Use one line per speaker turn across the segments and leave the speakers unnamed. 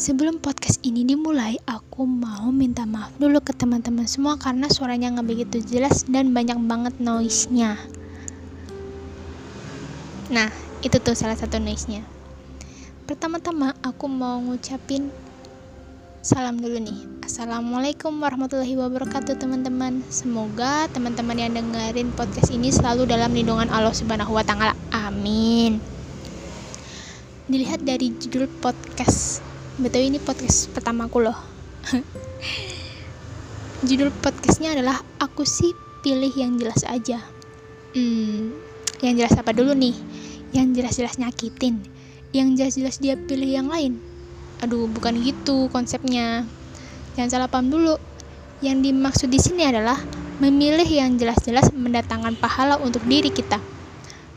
Sebelum podcast ini dimulai, aku mau minta maaf dulu ke teman-teman semua karena suaranya nggak begitu jelas dan banyak banget noise-nya. Nah, itu tuh salah satu noise-nya. Pertama-tama aku mau ngucapin salam dulu nih. Assalamualaikum warahmatullahi wabarakatuh teman-teman. Semoga teman-teman yang dengerin podcast ini selalu dalam lindungan Allah Subhanahu wa taala. Amin. Dilihat dari judul podcast betul ini podcast pertamaku loh. Judul podcastnya adalah aku sih pilih yang jelas aja. Hmm yang jelas apa dulu nih? Yang jelas-jelas nyakitin. Yang jelas-jelas dia pilih yang lain. Aduh bukan gitu konsepnya. Jangan salah paham dulu. Yang dimaksud di sini adalah memilih yang jelas-jelas mendatangkan pahala untuk diri kita.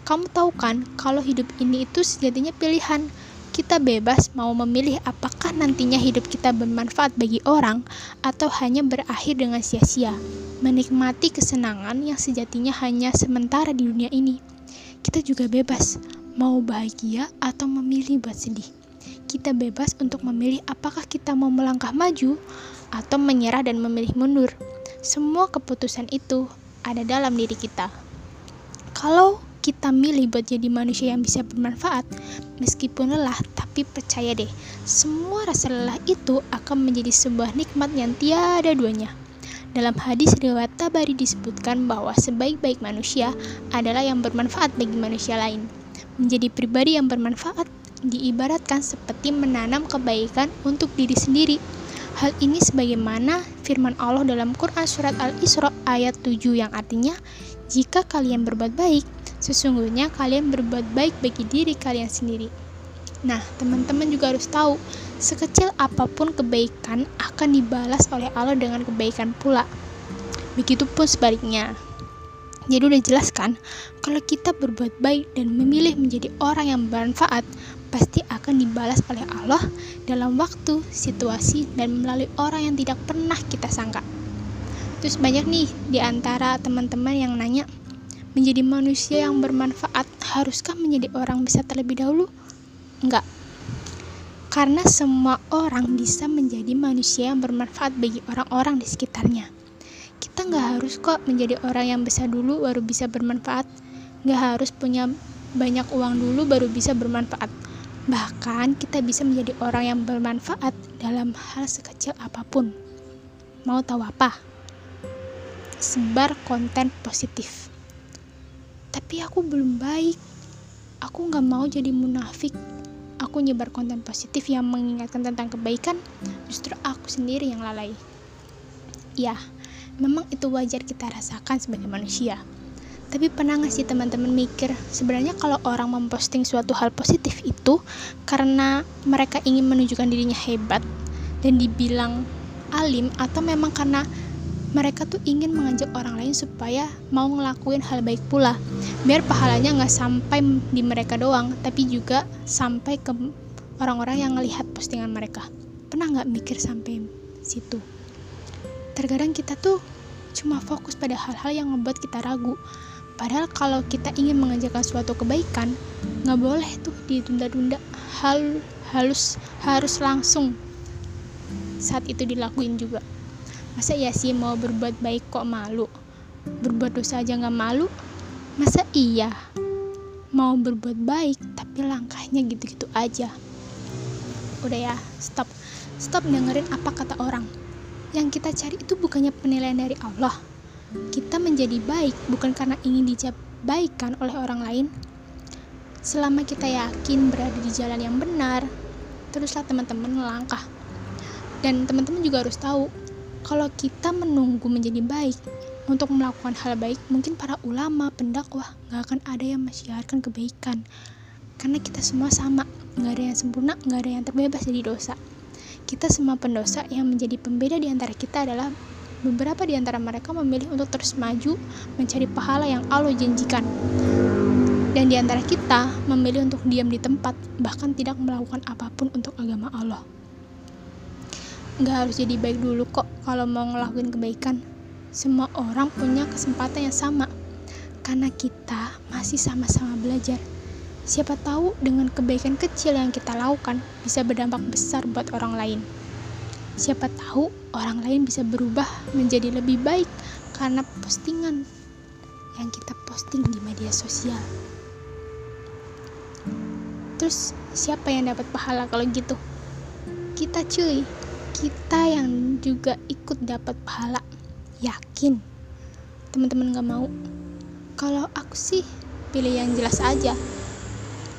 Kamu tahu kan kalau hidup ini itu sejatinya pilihan kita bebas mau memilih apakah nantinya hidup kita bermanfaat bagi orang atau hanya berakhir dengan sia-sia. Menikmati kesenangan yang sejatinya hanya sementara di dunia ini. Kita juga bebas mau bahagia atau memilih buat sedih. Kita bebas untuk memilih apakah kita mau melangkah maju atau menyerah dan memilih mundur. Semua keputusan itu ada dalam diri kita. Kalau kita milih buat jadi manusia yang bisa bermanfaat, meskipun lelah, tapi percaya deh, semua rasa lelah itu akan menjadi sebuah nikmat yang tiada duanya. Dalam hadis riwayat Tabari disebutkan bahwa sebaik-baik manusia adalah yang bermanfaat bagi manusia lain. Menjadi pribadi yang bermanfaat diibaratkan seperti menanam kebaikan untuk diri sendiri. Hal ini sebagaimana firman Allah dalam Quran surat Al-Isra ayat 7 yang artinya, jika kalian berbuat baik, Sesungguhnya kalian berbuat baik bagi diri kalian sendiri. Nah, teman-teman juga harus tahu, sekecil apa pun kebaikan akan dibalas oleh Allah dengan kebaikan pula. Begitupun sebaliknya. Jadi udah jelas kan, kalau kita berbuat baik dan memilih menjadi orang yang bermanfaat, pasti akan dibalas oleh Allah dalam waktu, situasi, dan melalui orang yang tidak pernah kita sangka. Terus banyak nih di antara teman-teman yang nanya, menjadi manusia yang bermanfaat, haruskah menjadi orang bisa terlebih dahulu? Enggak. Karena semua orang bisa menjadi manusia yang bermanfaat bagi orang-orang di sekitarnya. Kita nggak harus kok menjadi orang yang besar dulu baru bisa bermanfaat. Nggak harus punya banyak uang dulu baru bisa bermanfaat. Bahkan kita bisa menjadi orang yang bermanfaat dalam hal sekecil apa pun. Mau tahu apa? Sebar konten positif tapi aku belum baik. Aku nggak mau jadi munafik. Aku nyebar konten positif yang mengingatkan tentang kebaikan, justru aku sendiri yang lalai. Ya, memang itu wajar kita rasakan sebagai manusia. Tapi pernah nggak sih teman-teman mikir, sebenarnya kalau orang memposting suatu hal positif itu karena mereka ingin menunjukkan dirinya hebat dan dibilang alim atau memang karena mereka tuh ingin mengajak orang lain supaya mau ngelakuin hal baik pula. Biar pahalanya nggak sampai di mereka doang tapi juga sampai ke orang-orang yang ngelihat postingan mereka. Pernah nggak mikir sampai situ? Terkadang kita tuh cuma fokus pada hal-hal yang membuat kita ragu. Padahal kalau kita ingin mengajarkan suatu kebaikan nggak boleh tuh ditunda-tunda. Hal halus harus langsung saat itu dilakuin juga masa iya sih mau berbuat baik kok malu? Berbuat dosa aja nggak malu? Masa iya? Mau berbuat baik tapi langkahnya gitu-gitu aja. Udah ya stop. Stop dengerin apa kata orang. Yang kita cari itu bukannya penilaian dari Allah. Kita menjadi baik bukan karena ingin dicapaikan oleh orang lain. Selama kita yakin berada di jalan yang benar teruslah teman-teman melangkah dan teman-teman juga harus tahu kalau kita menunggu menjadi baik untuk melakukan hal baik, mungkin para ulama, pendakwah nggak akan ada yang mensiarkan kebaikan. Karena kita semua sama, nggak ada yang sempurna, nggak ada yang terbebas dari dosa. Kita semua pendosa yang menjadi pembeda di antara kita adalah beberapa di antara mereka memilih untuk terus maju mencari pahala yang Allah janjikan. Dan di antara kita memilih untuk diam di tempat, bahkan tidak melakukan apa pun untuk agama Allah nggak harus jadi baik dulu kok kalau mau ngelakuin kebaikan semua orang punya kesempatan yang sama karena kita masih sama-sama belajar Siapa tahu dengan kebaikan kecil yang kita lakukan bisa berdampak besar buat orang lain. Siapa tahu orang lain bisa berubah menjadi lebih baik karena postingan yang kita posting di media sosial. Terus siapa yang dapat pahala kalau gitu? Kita cuy, kita yang juga ikut dapat pahala. Yakin? Teman-teman gak mau? Kalau aku sih pilih yang jelas aja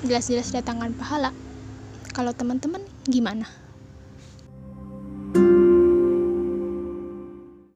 jelas-jelas datangkan pahala. Kalau teman-teman gimana?